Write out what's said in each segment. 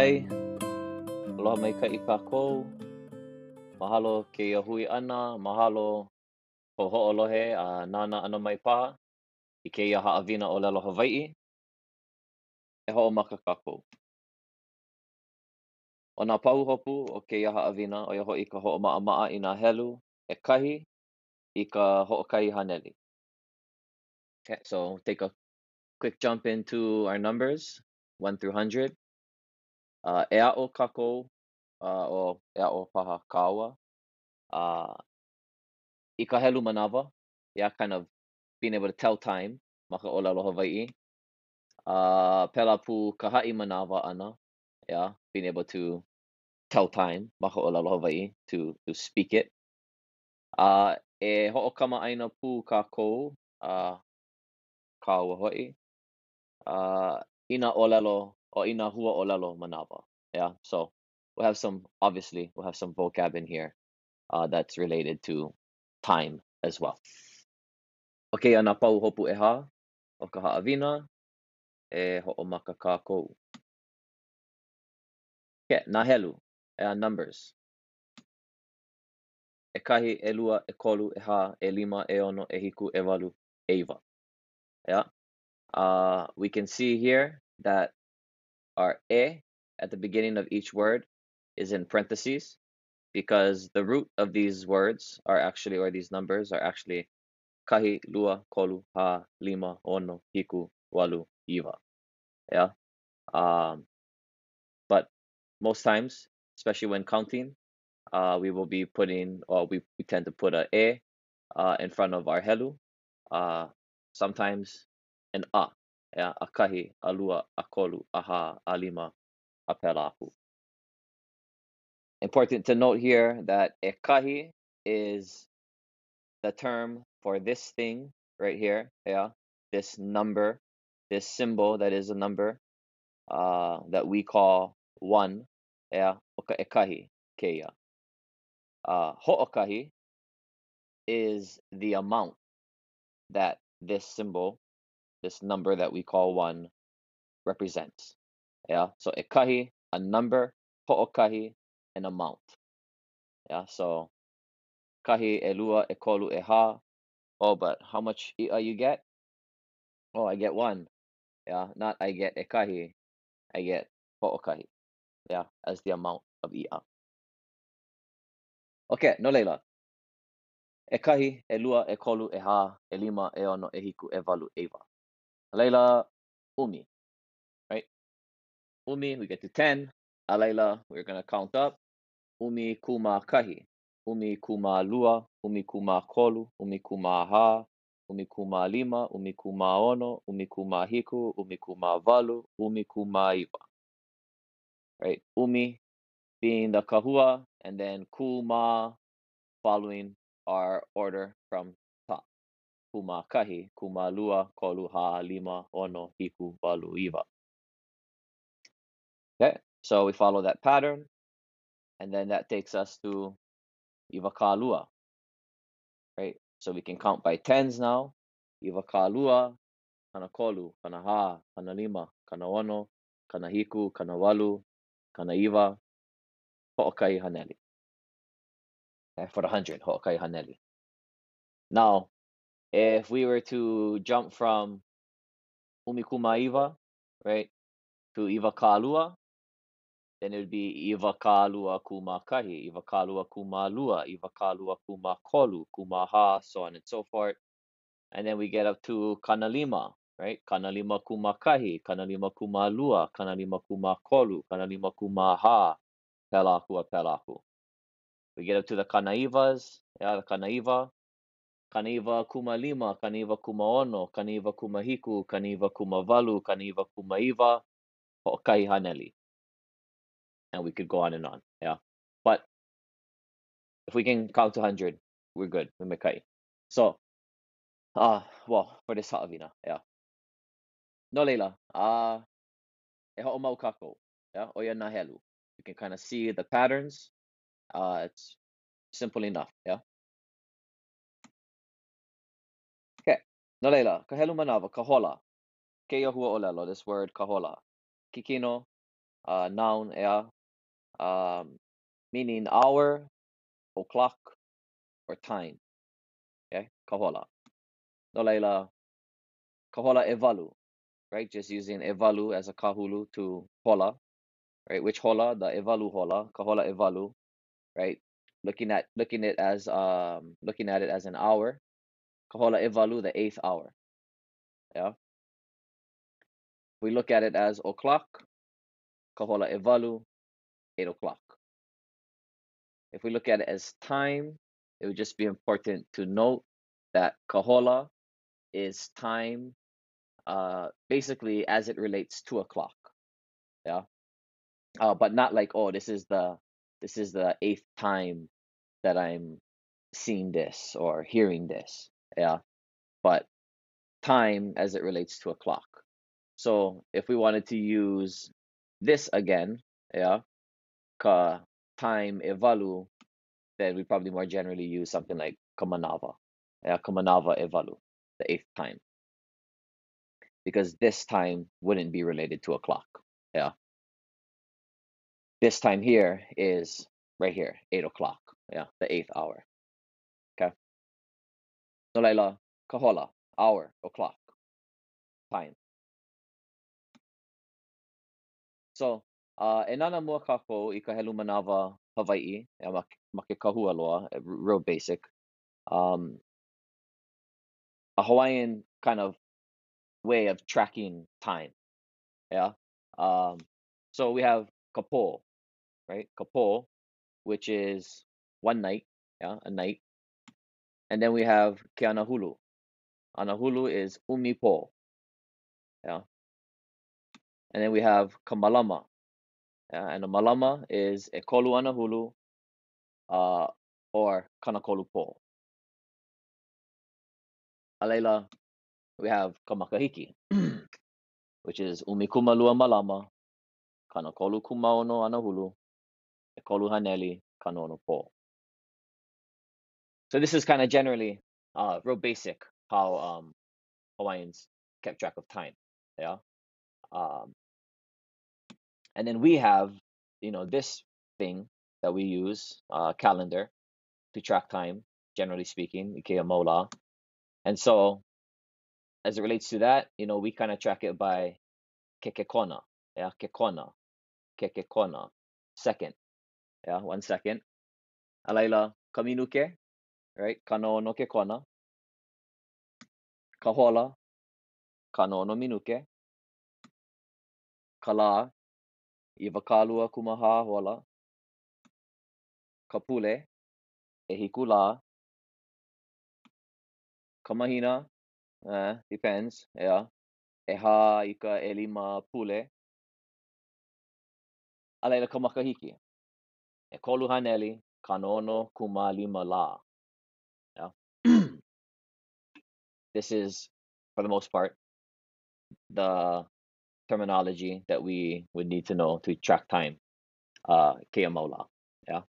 ai. Aloha mai ka i kākou. Mahalo ke ia hui ana, mahalo ho ho'olohe a nana ana mai paha i ke ia haawina o lelo Hawai'i. E ho'omaka kākou. O nā pauhopu o ke ia haawina o ia ho'i ka ho'oma'a i nā helu e kahi i ka ho'okahi haneli. Okay, so take a quick jump into our numbers, 1 through 100. Uh, e a'o kākou, uh, o e a'o paha kāua. Uh, I ka helu manawa, yeah, kind of being able to tell time, maka o lalo Hawaii. Uh, pela pu ka ha'i manawa ana, yeah, being able to tell time, maka o lalo Hawaii, to, to speak it. Uh, e ho'okama aina pu kākou, uh, kāua ho'i. Uh, ina olelo or ina hua olelo manawa. Yeah, so we'll have some, obviously, we'll have some vocab in here uh, that's related to time as well. Okay, ana pau hopu e ha o ka haawina e ho'omaka kākou. Okay, nā helu, numbers. E kahi, e lua, e kolu, e ha, e lima, e ono, e hiku, e walu, e iwa. Yeah. Uh, we can see here that our e at the beginning of each word is in parentheses because the root of these words are actually, or these numbers are actually kahi, lua, kolu, ha, lima, ono, hiku, walu, iwa. Yeah. Um, but most times, especially when counting, uh, we will be putting, or we, we tend to put a e uh, in front of our helu. Uh, sometimes an a. Apelapu. Important to note here that ekahi is the term for this thing right here. Yeah, this number, this symbol that is a number, uh, that we call one. Yeah, oka ekahi, keia. Uh, ho'okahi is the amount that this symbol this number that we call one represents. Yeah, so ekahi, a number, ho'okahi, an amount. Yeah, so kahi, elua, ekolu, eha. Oh, but how much i'a you get? Oh, I get one. Yeah, not I get ekahi, I get ho'okahi. Yeah, as the amount of i'a. Okay, no leila. Ekahi, elua, ekolu, eha, elima, eono, ehiku, evalu, eva. Alayla, Umi, right? Umi, we get to 10. Alayla, we're going to count up. Umi kuma kahi. Umi kuma lua. Umi kuma kolu. Umi kuma ha. Umi kuma lima. Umi kuma ono. Umi kuma hiku. Umi kuma valu. Umi kuma iwa. Right? Umi being the kahua, and then kuma following our order from kuma kahi, kuma lua, kolu, lima, ono, hiku, walu, iwa. Okay, so we follow that pattern, and then that takes us to iwa ka lua, right? So we can count by tens now. Iwa ka lua, kana kolu, kana ha, kana lima, kana ono, kana hiku, kana walu, kana iwa, ho'okai haneli. Okay, for the hundred, ho'okai haneli. Now, if we were to jump from Umikuma right, to Iva Kalua, then it would be Iva Kalua Kuma Kahi, Iva Kalua Kuma Lua, Iva Kalua Kuma Kolu, Kuma Ha, so on and so forth. And then we get up to Kanalima, right? Kanalima Kuma Kahi, Kanalima Kuma Lua, Kanalima Kuma Kolu, Kanalima Kuma Ha, Pelaku Pelaku. We get up to the Kanaivas, yeah, the Kanaiva, Kaniva kuma lima, kaniva kuma ono, kaniva kuma hiku, kaniva kuma valu, kaniva kuma iwa, ho'okahi haneli. And we could go on and on, yeah. But if we can count to 100, we're good, we mekai. So, uh, well, for this ha'avina, yeah. No leila, uh, e ho'omau kako, yeah, oya nahelu. You can kind of see the patterns. Uh, it's simple enough, yeah. No leila, kahelu manawa, kahola. Ke hua olelo, this word kahola. Kikino, uh, noun, yeah, um, meaning hour, o'clock, or time. Okay, kahola. No laila, kahola evalu, right? Just using evalu as a kahulu to hola, right? Which hola? The evalu hola, kahola evalu, right? Looking at looking it as um looking at it as an hour, kahola evalu, the eighth hour. Yeah. We look at it as o'clock, kahola evalu, eight o'clock. If we look at it as time, it would just be important to note that kahola is time uh basically as it relates to a clock. Yeah. Uh but not like, oh, this is the this is the eighth time that I'm seeing this or hearing this. Yeah. But time as it relates to a clock. So if we wanted to use this again, yeah, ka time evalu, then we probably more generally use something like kamanava. Yeah, kamanava evalu, the eighth time. Because this time wouldn't be related to a clock. Yeah. This time here is right here, eight o'clock. Yeah, the eighth hour. Okay. No laila, kahola, hour, o'clock, time. So, uh, e nana mua kako i Hawaii, e kahua loa, real basic. Um, a Hawaiian kind of way of tracking time. Yeah. Um, so we have kapo, right? Kapo, which is one night, yeah, a night. And then we have ke anahulu. Is umipo, yeah. And then we have kamalama, yeah, and a malama is e kolu anahulu, uh, or kanakolu po. Alela, we have kamakahiki, which is umikumalua malama, kanakolu kumaono anahulu, e kolu haneli, kanono po. So this is kind of generally uh real basic how um Hawaiians kept track of time. Yeah. Um and then we have, you know, this thing that we use, uh calendar to track time, generally speaking, Ikea Mola. And so as it relates to that, you know, we kind of track it by kekekona. Yeah, kekona, kekekona. Second. Yeah, one second. Alaila kaminuke, right? Ka no no ke kona. Ka hola. Ka no no minuke. Ka la. I wakalua kumaha hola. Ka pule. E hiku la. Ka mahina. Eh, depends. Yeah. E ha i ka elima pule. A leila ka makahiki. E kolu haneli. Kanono kuma lima la. This is, for the most part, the terminology that we would need to know to track time. Uh, Keamola. Yeah.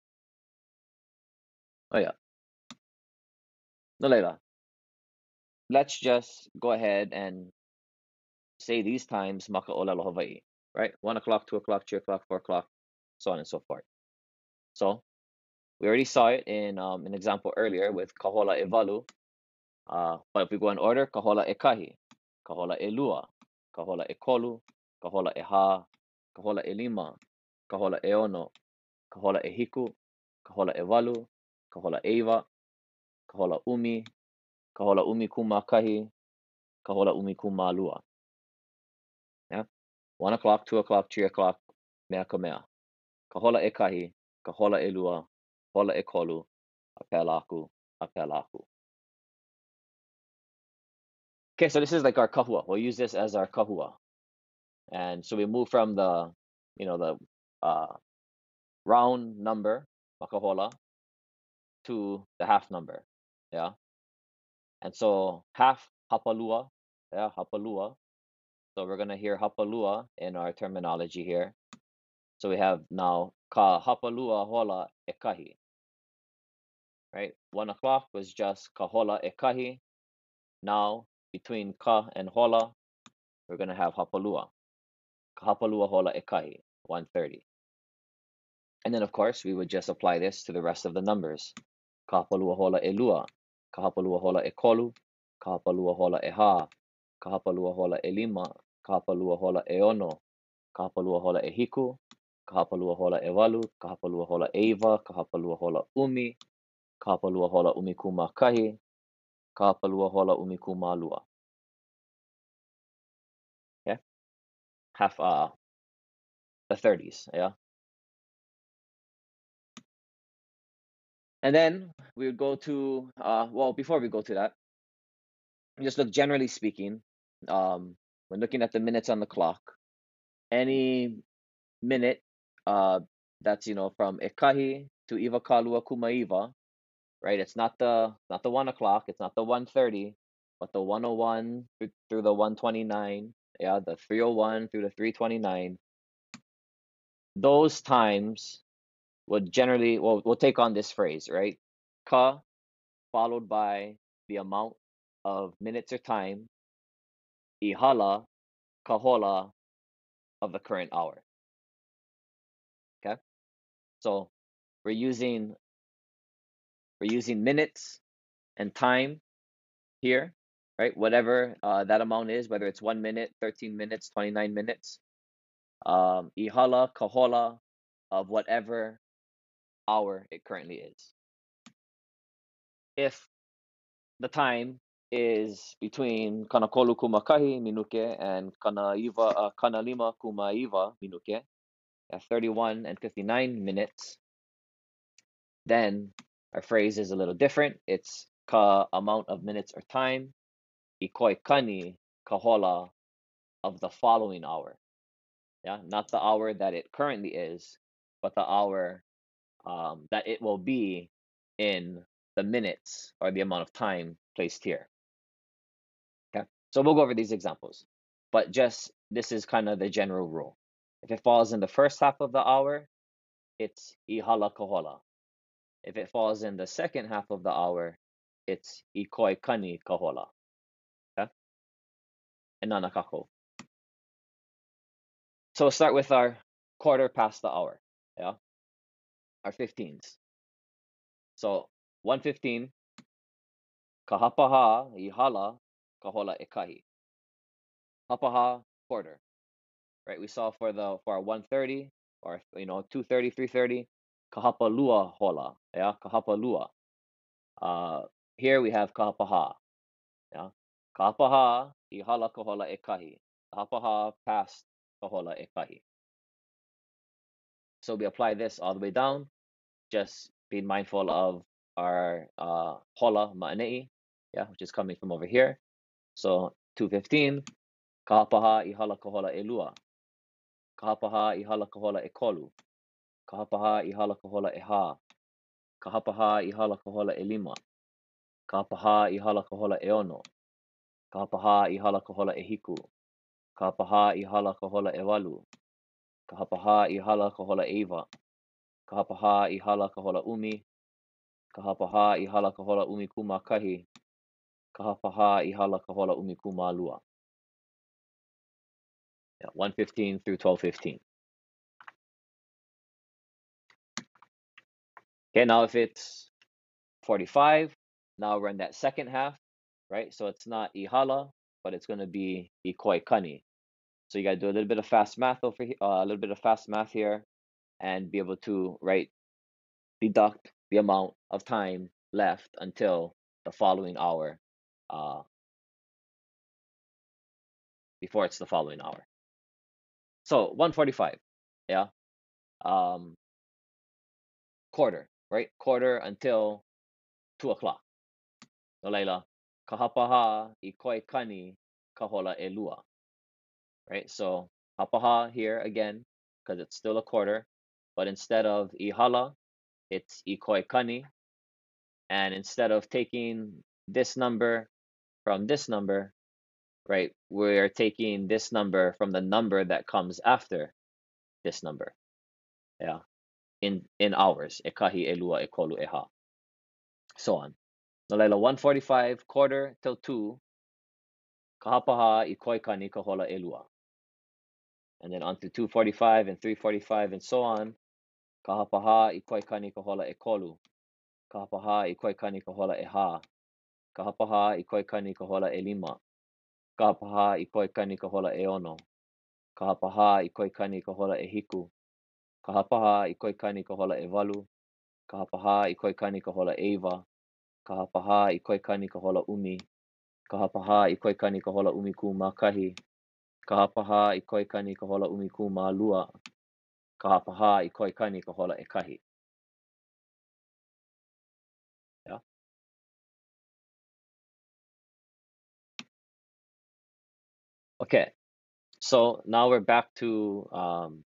Oh yeah. No. Let's just go ahead and say these times maka olelo Hawaii. Right? One o'clock, two o'clock, three o'clock, four o'clock, so on and so forth. So we already saw it in um, an example earlier with kahola evalu. uh, if we go in order ka hola e kahi ka hola e lua ka hola e kolu ka hola e ha ka hola e lima ka hola e ono ka hola e hiku ka hola e walu ka hola e iwa ka hola umi ka hola umi kuma kahi ka hola umi kuma lua yeah 1 o'clock 2 o'clock 3 o'clock mea ka mea ka hola e kahi ka hola e lua hola e kolu a pela aku a pela aku Okay, so this is like our kahua. We'll use this as our kahua. And so we move from the, you know, the uh, round number, makahola, to the half number. Yeah. And so half hapalua, yeah, hapalua. So we're gonna hear hapalua in our terminology here. So we have now ka hapalua hola ekahi. Right? One o'clock was just kahola ekahi. Now between ka and hola, we're gonna have hapalua. Hapalua hola ekahi. 130. And then, of course, we would just apply this to the rest of the numbers. Kahapalua hola elua, kahapalua hola ekolu, kahapalua hola eha, kahapalua hola elima, kahapalua hola eono, kahapalua hola ehiku, kahapalua hola ewalu, kahapalua hola eva, kahapalua hola umi, kahapalua hola umikuma kahi, kahapalua hola umikuma lua. Okay, half uh the 30s, yeah. And then we would go to uh well before we go to that, just look generally speaking, um when looking at the minutes on the clock, any minute uh that's you know from ekahi to iwa kalua kumaiva, right? It's not the not the one o'clock, it's not the 130, but the 101 through, through the 129, yeah, the 301 through the 329. Those times would generally well we'll take on this phrase, right? Ka followed by the amount of minutes or time, ihala, kahola of the current hour. Okay? So we're using we're using minutes and time here, right? Whatever uh, that amount is, whether it's one minute, 13 minutes, 29 minutes, um, ihala, kahola of whatever hour it currently is. If the time is between kanakolu kumakahi minuke and uh, kanalima kumaiva minuke at 31 and 59 minutes, then our phrase is a little different. It's ka amount of minutes or time, ikoi kani kahola of the following hour. Yeah, not the hour that it currently is, but the hour um, that it will be in the minutes or the amount of time placed here. Okay, so we'll go over these examples, but just this is kind of the general rule. If it falls in the first half of the hour, it's ihala kahola. If it falls in the second half of the hour, it's ikoi kani kahola. Okay, and nanakako. So we'll start with our quarter past the hour. Yeah, our 15s. So 115, kahapaha ihala kahola ekahi. Hapaha quarter. Right? We saw for the for our 130 or you know 230, 330, kahapalua hola. Yeah, kahapalua. Uh here we have kahapaha. Yeah. Kahapaha ihala kahola ekahi. Kahapaha past kahola ekahi. So we apply this all the way down, just being mindful of our uh, hola ma'anei, yeah, which is coming from over here. So 215, kahapaha ihala kahola elua, kahapaha ihala kahola ekolu, ka hapaha i hala ka hola e hā, ka hapaha i hala ka hola e lima, ka hapaha i hala ka hola e ono, ka hapaha i hala ka hola e hiku, ka hapaha i hala ka hola e walu, ka hapaha i hala ka hola e iwa, ka hapaha i hala ka hola umi, ka hapaha i hala ka hola umi kuma kahi, ka hapaha i hala ka hola umi kuma lua. Yeah, 115 through 1215. Okay, now if it's 45, now in that second half, right? So it's not ihala, but it's going to be ikoi kani. So you got to do a little bit of fast math over here, uh, a little bit of fast math here, and be able to right deduct the amount of time left until the following hour, uh, before it's the following hour. So 145, yeah, um, quarter, right? Quarter until two o'clock. No leila, kahapaha ikoi kani kahola elua. Right? So hapaha here again, because it's still a quarter, but instead of ihala, it's ikoi kani. And instead of taking this number from this number, right, we're taking this number from the number that comes after this number. Yeah. In in hours. Ekahi elua ekolu eha. So on. Nolaila 145 quarter till 2 kahapaha i koi kani kahola elua. and then onto 245 and 345 and so on. Kahapaha i koikani ka hola e kolu. Kahapaha i koikani ka hola e ha. Kahapaha i koikani ka hola e lima. Kahapaha i koikani ka hola e ono. Kahapaha i koikani ka hola e hiku. Kahapaha i koikani ka hola e walu. Kahapaha i koikani ka hola e iwa. Kahapaha i koikani ka hola umi. Kahapaha i koikani ka hola umi ku makahi. Kahapaha i koikani ka hola umi ku ma lua. Kahapaha i koikani ka hola e kahi. Okay. So now we're back to um,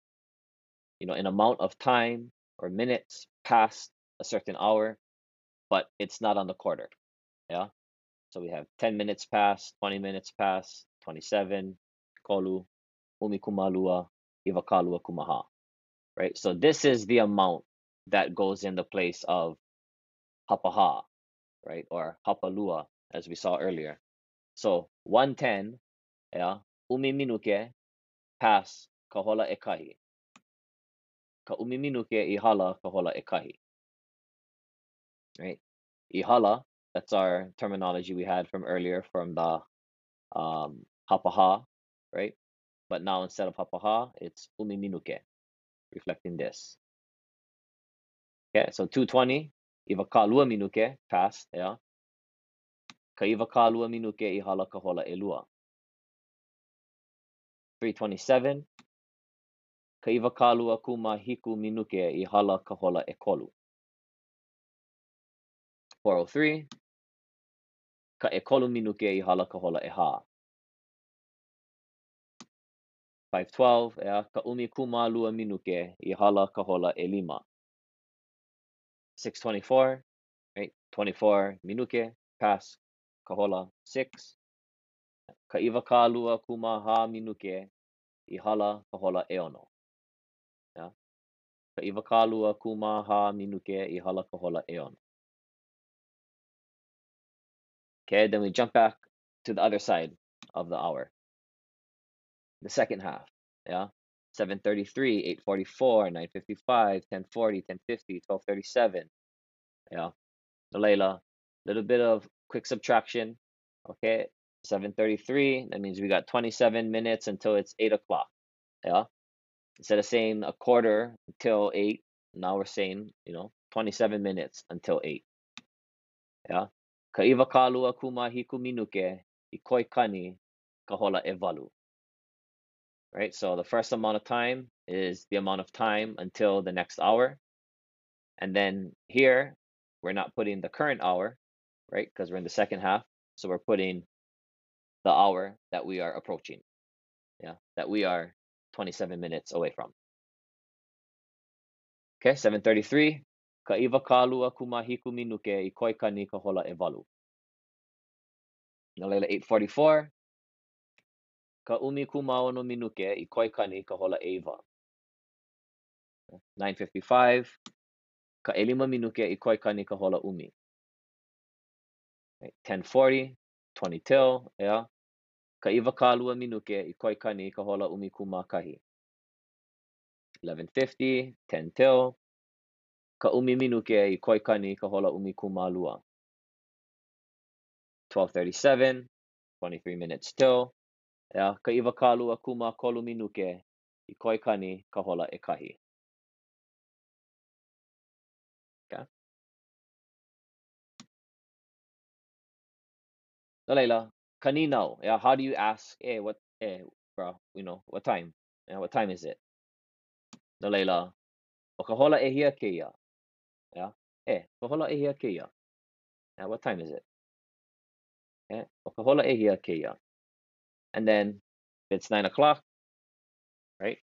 you know, an amount of time or minutes past a certain hour, but it's not on the quarter. Yeah. So we have 10 minutes past, 20 minutes past, 27, kolu, umikumalua, ivakalua kumaha. Right. So this is the amount that goes in the place of hapaha, right? Or hapalua, as we saw earlier. So 110, yeah, umiminuke, pass, kahola ekahi. Ka umiminuke ihala, kahola ekahi. Right? Ihala, that's our terminology we had from earlier from the um, hapaha, right? But now instead of hapaha, it's umiminuke, reflecting this. Okay, so 220, iwa kalua minuke, past, yeah. Ka iwa kalua minuke ihala kahola elua. 327, ka iwa kālu a kuma hiku minuke i hala ka hola e kolu. 403, ka e kolu minuke i hala ka hola e hā. 512, ea ka umi kuma lua minuke i hala ka hola e lima. 624, right, 24 minuke, pass, ka hola, 6. Ka iwa kālua kuma hā minuke i hala ka hola e ono. Ka ka ha minuke i hala kahola eono. Okay, then we jump back to the other side of the hour. The second half. Yeah. 733, 844, 955, 1040, 1050, 1237. Yeah. So Layla, little bit of quick subtraction. Okay, 7:33. That means we got 27 minutes until it's eight o'clock. Yeah, instead of saying a quarter until eight, now we're saying you know 27 minutes until eight. Yeah, kaiva kalua kuma hiku minuke ikoi kani kahola evalu. Right. So the first amount of time is the amount of time until the next hour, and then here we're not putting the current hour, right? Because we're in the second half, so we're putting the hour that we are approaching. Yeah, that we are 27 minutes away from. Okay, 733. Ka iwa kalua kumahiku minuke i koika ni ka hola e walu. Nalela 844. Ka umi kumaono minuke i koika ni ka hola e iwa. 955. Ka elima minuke i koika ni ka hola umi. Right, 1040. 20 till, yeah. ka iwa kālua minuke i koi kani ka hola umi kahi. 11.50, 10 teo, ka umi minuke i koi kani ka hola umi lua. 12.37, 23 minutes teo, ea ka iwa kālua kolu minuke i koi kani ka hola e kahi. No leila, kanino. Yeah, how do you ask, hey, what, hey, bro, you know, what time? Yeah, what time is it? No leila, o ka hola e hia ke ia. Yeah, eh, hey, ka hola e hia ke. Yeah, what time is it? Yeah, o ka hola e hia ke ia. And then it's nine o'clock, right?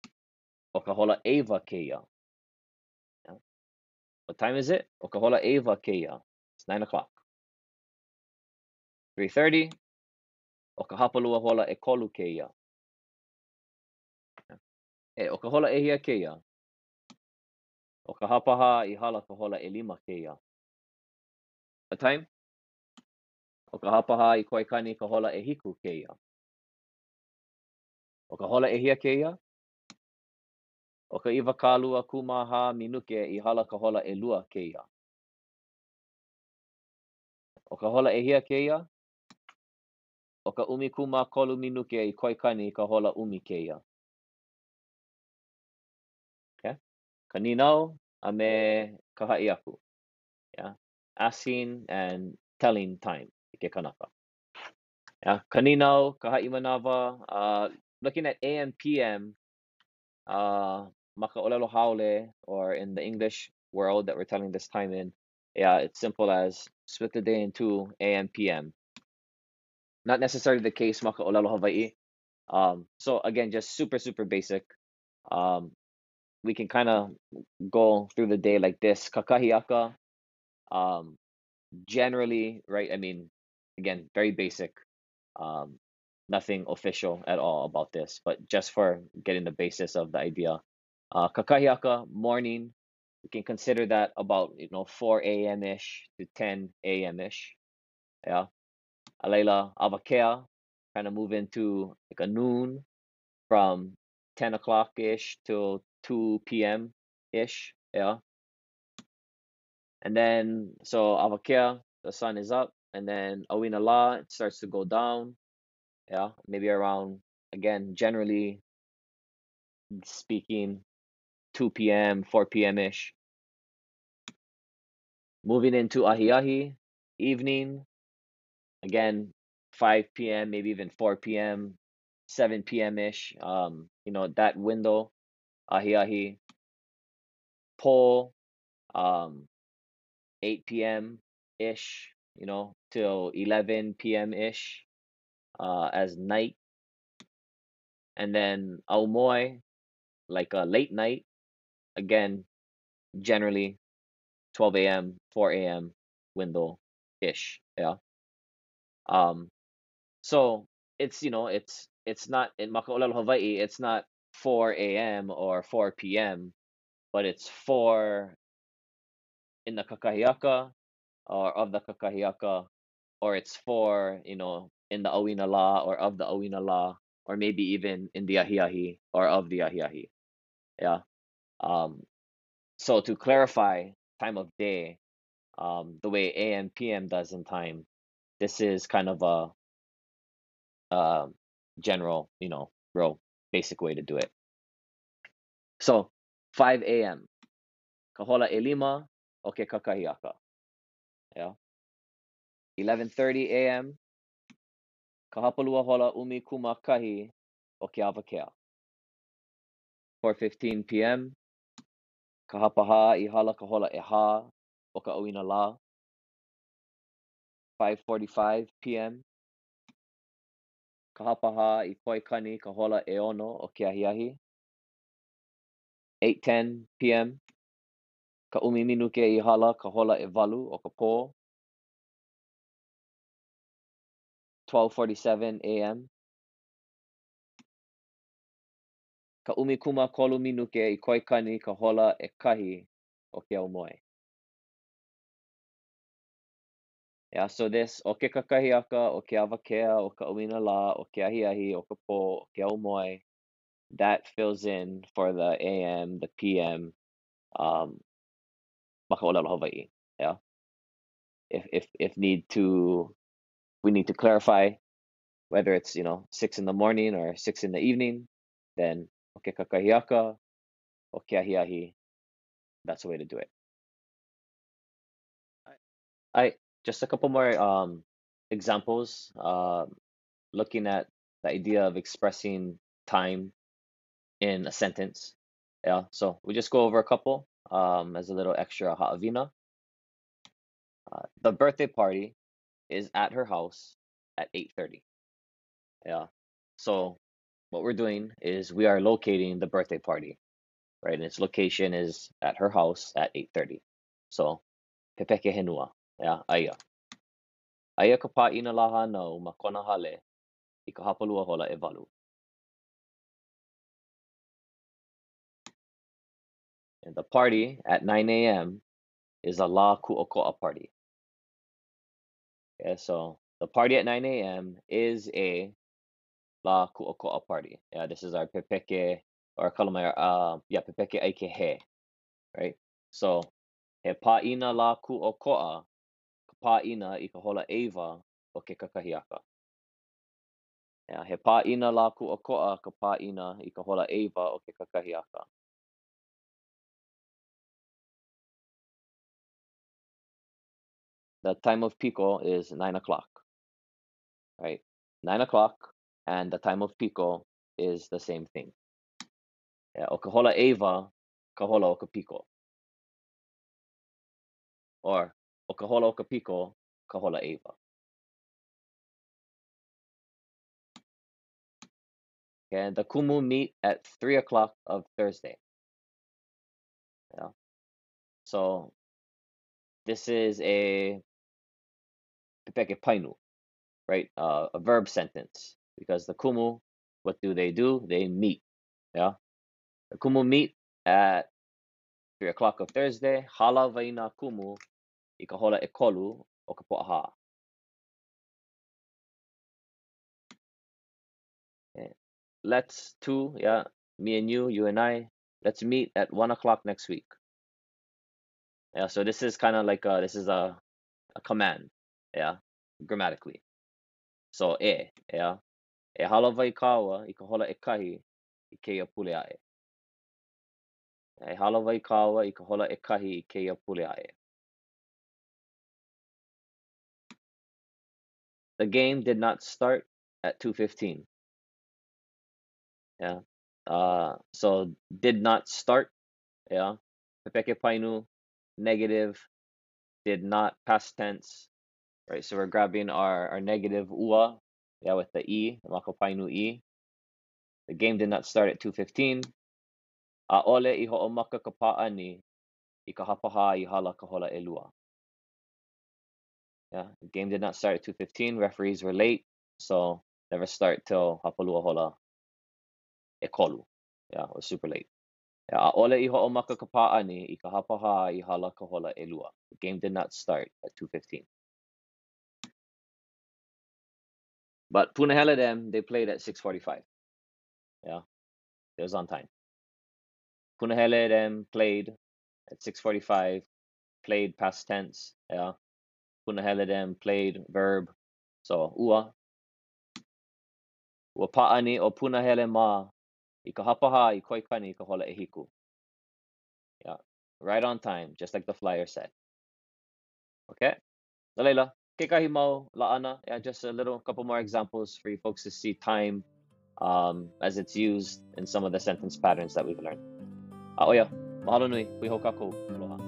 O ka hola eva ke. Yeah. What time is it? O ka hola eva ke ia. It's nine o'clock. 3.30, o ka hapalua hola e kolu ke ia. E, o ka hola e hia ke ia. O ka hapaha i hala ka hola e lima ke ia. A time? O ka hapaha i koe kani ka hola e hiku ke ia. O ka hola e hia ke ia. O ka iwa kālua kumaha minuke i hala ka hola ʻelua kēia. O ka hola ʻehia kēia, o ka ʻumi kūmākolu minuke i koikani ka hola ʻumi kēia. Okay? Ka ninau a me ka haʻi aku. Yeah? Asking and telling time i ke kanaka. Yeah? Ka ninau, ka haʻi manawa, uh, looking at AM, PM, uh, maka olelo haole, or in the English world that we're telling this time in, yeah, it's simple as split the day in two, AM, PM. Not necessarily the case maka Hawaii. Um, so again, just super, super basic. Um, we can kind of go through the day like this. Kakahiaka, um, generally, right? I mean, again, very basic. Um, nothing official at all about this, but just for getting the basis of the idea. Uh, kakahiaka, morning, we can consider that about, you know, 4 a.m. ish to 10 a.m. ish. Yeah. Alayla, avakea, kind of move into like a noon from 10 o'clock ish till 2 p.m. ish. Yeah. And then, so avakea, the sun is up, and then awina la, it starts to go down. Yeah. Maybe around, again, generally speaking, 2 p.m., 4 p.m. ish. Moving into ahi ahi, evening, again, 5 p.m., maybe even 4 p.m., 7 p.m. ish. Um, you know, that window, ahi ahi, pull um, 8 p.m. ish, you know, till 11 p.m. ish, uh, as night. And then aumoy, like a late night, again, generally 12 a.m., 4 a.m. window ish. Yeah. Um, so it's you know it's it's not in Makaulal Hawaii. It's not 4 a.m. or 4 p.m. But it's 4 in the Kakahiaka or of the Kakahiaka, or it's 4 you know in the Awina La or of the Awina La, or maybe even in the Ahiahi or of the Ahiahi. Yeah. Um. So to clarify time of day, um, the way AM PM does in time, this is kind of a um, general, you know, real basic way to do it. So 5 a.m. Kahola elima o ke kakahiaka. Yeah. 11:30 a.m. Kahapalua hola umi kuma kahi o ke awakea. 4:15 p.m. Kahapaha i hala kahola eha o ka la. 5:45 p.m. Kahapaha i poikani kahola eono o ke ahiahi. 8:10 p.m. Ka umi minuke i hala ka hola e walu o ka pō. 12:47 a.m. Ka umi kuma kolu minuke i koikani ka hola e kahi o ke aumoe. Yeah, so this o ke kakahiaka, o ke awakea, o ka umina la, o ke ahiahi, o ka pō, o ke aumoe, that fills in for the AM, the PM, um, makaolelo Hawaii. Yeah. If if if need to we need to clarify whether it's you know six in the morning or six in the evening, then okay kakahiaka, okay ahiahi, that's the way to do it. I just a couple more um examples. Um, looking at the idea of expressing time in a sentence. Yeah, so we just go over a couple um as a little extra ha'avina. Uh, the birthday party is at her house at 8:30. Yeah. So what we're doing is we are locating the birthday party, right? And its location is at her house at 8:30. So pepeke henua. Yeah, aya. Aya ka pāʻina la hānau ma kona hale i ka hapalua hola e walu. And the party at 9 a.m. is a la ku'oko'a party. Okay, so the party at 9 a.m. is a la ku'oko'a party. Yeah, this is our pepeke or kalamai, uh, yeah, pepeke ai ke he, right? So, he pa'ina la ku pa'ina i ka hola eva o ke kakahiaka. He pa'ina la ku o ko'a, ka pa'ina i ka hola eva o ke kakahiaka. The time of Piko is 9 o'clock, right? 9 o'clock, and the time of Piko is the same thing. Yeah, o ka hola eva, ka hola o ka Piko. Or, o ka hola o ka Piko, eva. And the kumu meet at 3 o'clock of Thursday. Yeah. So, this is a pepeke painu, right? Uh, a verb sentence. Because the kumu, what do they do? They meet. Yeah. The kumu meet at 3 o'clock of Thursday. Hala vaina kumu i ka hola e kolu o ka po'aha. Okay. Let's two, yeah, me and you, you and I, let's meet at one o'clock next week. Yeah, so this is kind of like a, this is a, a command, yeah, grammatically. So e, yeah, e hala vai kawa i ka hola e kahi i keia pule ae. E hala vai kawa i ka hola e kahi i keia pule ae. The game did not start at 2:15. Yeah. Uh so did not start, yeah. Pepeke painu negative did not past tense, right? So we're grabbing our our negative ua, yeah, with the e, the makopainu e. The game did not start at 2:15. A ole i ho'omaka ka pa'ani i ka hapaha i hala ka hola elua. Yeah, the game did not start at 2:15. Referees were late, so never start till hapalua hola e kolu. Yeah, it was super late. Yeah, ole i ho'omaka ka pa'ani i ka hapaha i hala ka hola elua. The game did not start at 2:15. But Punahele them, they played at 6:45. Yeah, it was on time. Punahele them played at 6:45, played past tense. Yeah, Punahele them played verb. So ua ua pa'ani o Punahele ma i ka hapaha i koikani i ka hola ehiku. Yeah, right on time, just like the flyer said. Okay, Lalela, kekahi mau la'ana. Yeah, just a little couple more examples for you folks to see time um, as it's used in some of the sentence patterns that we've learned. A'oia, mahalo nui, hui hou kākou. Aloha.